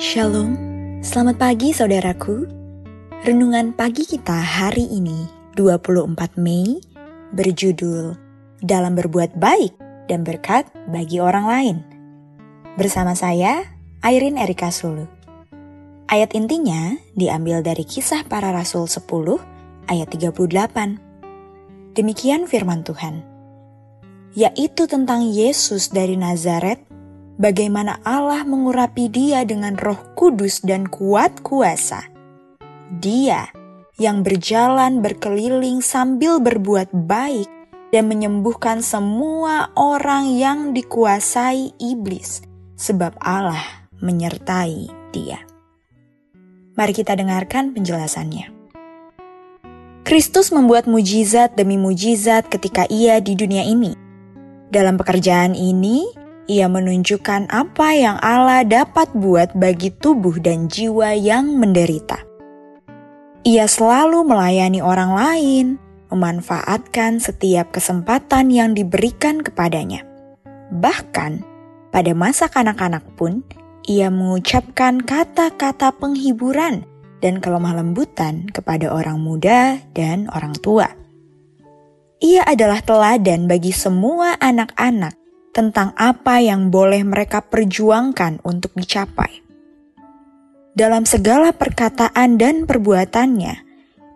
Shalom, selamat pagi saudaraku. Renungan pagi kita hari ini, 24 Mei, berjudul Dalam Berbuat Baik dan Berkat Bagi Orang Lain. Bersama saya, Airin Erika Sulu. Ayat intinya diambil dari kisah para rasul 10 ayat 38. Demikian firman Tuhan. Yaitu tentang Yesus dari Nazaret bagaimana Allah mengurapi dia dengan roh kudus dan kuat kuasa. Dia yang berjalan berkeliling sambil berbuat baik dan menyembuhkan semua orang yang dikuasai iblis, sebab Allah menyertai dia. Mari kita dengarkan penjelasannya. Kristus membuat mujizat demi mujizat ketika ia di dunia ini. Dalam pekerjaan ini, ia menunjukkan apa yang Allah dapat buat bagi tubuh dan jiwa yang menderita. Ia selalu melayani orang lain, memanfaatkan setiap kesempatan yang diberikan kepadanya. Bahkan, pada masa kanak-kanak pun, ia mengucapkan kata-kata penghiburan dan kelemah lembutan kepada orang muda dan orang tua. Ia adalah teladan bagi semua anak-anak tentang apa yang boleh mereka perjuangkan untuk dicapai. Dalam segala perkataan dan perbuatannya,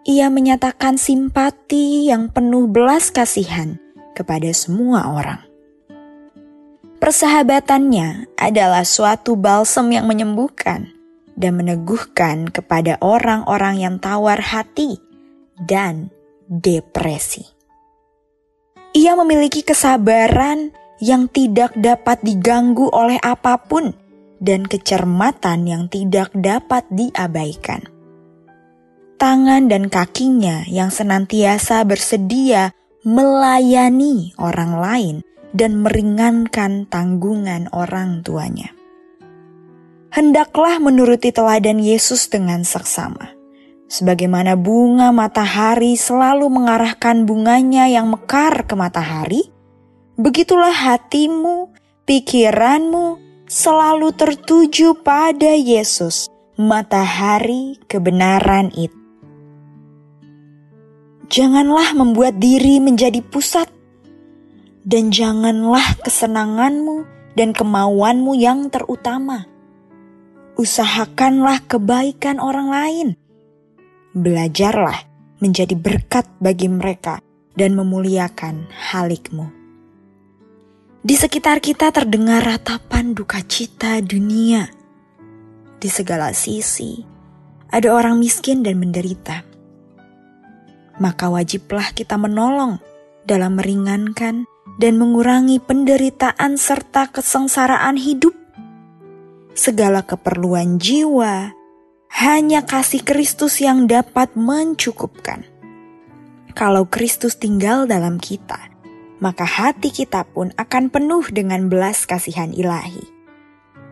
ia menyatakan simpati yang penuh belas kasihan kepada semua orang. Persahabatannya adalah suatu balsam yang menyembuhkan dan meneguhkan kepada orang-orang yang tawar hati dan depresi. Ia memiliki kesabaran yang tidak dapat diganggu oleh apa pun dan kecermatan yang tidak dapat diabaikan. Tangan dan kakinya yang senantiasa bersedia melayani orang lain dan meringankan tanggungan orang tuanya. Hendaklah menuruti teladan Yesus dengan seksama. Sebagaimana bunga matahari selalu mengarahkan bunganya yang mekar ke matahari, begitulah hatimu, pikiranmu selalu tertuju pada Yesus, matahari kebenaran itu. Janganlah membuat diri menjadi pusat, dan janganlah kesenanganmu dan kemauanmu yang terutama. Usahakanlah kebaikan orang lain. Belajarlah menjadi berkat bagi mereka dan memuliakan halikmu. Di sekitar kita terdengar ratapan duka cita dunia. Di segala sisi, ada orang miskin dan menderita. Maka wajiblah kita menolong dalam meringankan dan mengurangi penderitaan serta kesengsaraan hidup. Segala keperluan jiwa, hanya kasih Kristus yang dapat mencukupkan. Kalau Kristus tinggal dalam kita, maka hati kita pun akan penuh dengan belas kasihan ilahi.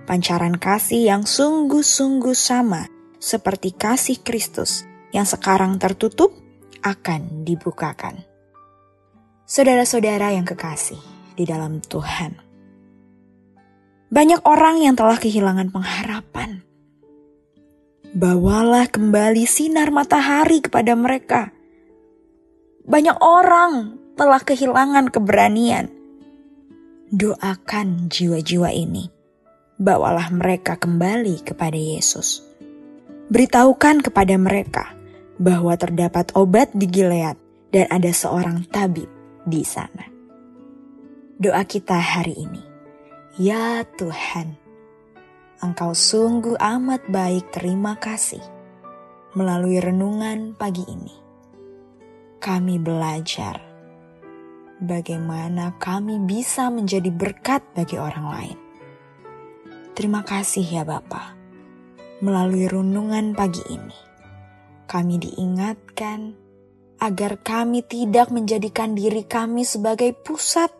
Pancaran kasih yang sungguh-sungguh sama seperti kasih Kristus yang sekarang tertutup akan dibukakan. Saudara-saudara yang kekasih di dalam Tuhan. Banyak orang yang telah kehilangan pengharapan. Bawalah kembali sinar matahari kepada mereka. Banyak orang telah kehilangan keberanian. Doakan jiwa-jiwa ini. Bawalah mereka kembali kepada Yesus. Beritahukan kepada mereka bahwa terdapat obat di Gilead dan ada seorang tabib di sana. Doa kita hari ini. Ya Tuhan, Engkau sungguh amat baik terima kasih. Melalui renungan pagi ini, kami belajar bagaimana kami bisa menjadi berkat bagi orang lain. Terima kasih ya Bapa. Melalui renungan pagi ini, kami diingatkan agar kami tidak menjadikan diri kami sebagai pusat.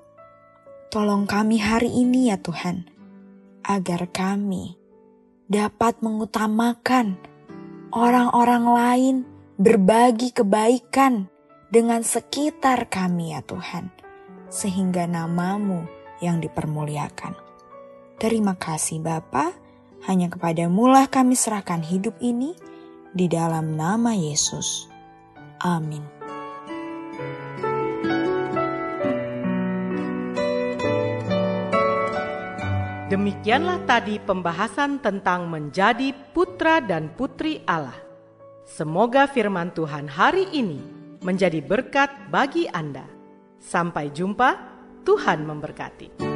Tolong kami hari ini ya Tuhan, agar kami dapat mengutamakan orang-orang lain berbagi kebaikan dengan sekitar kami ya Tuhan, sehingga namamu yang dipermuliakan. Terima kasih Bapa, hanya kepada mulah kami serahkan hidup ini di dalam nama Yesus. Amin. Demikianlah tadi pembahasan tentang menjadi putra dan putri Allah. Semoga firman Tuhan hari ini menjadi berkat bagi Anda. Sampai jumpa, Tuhan memberkati.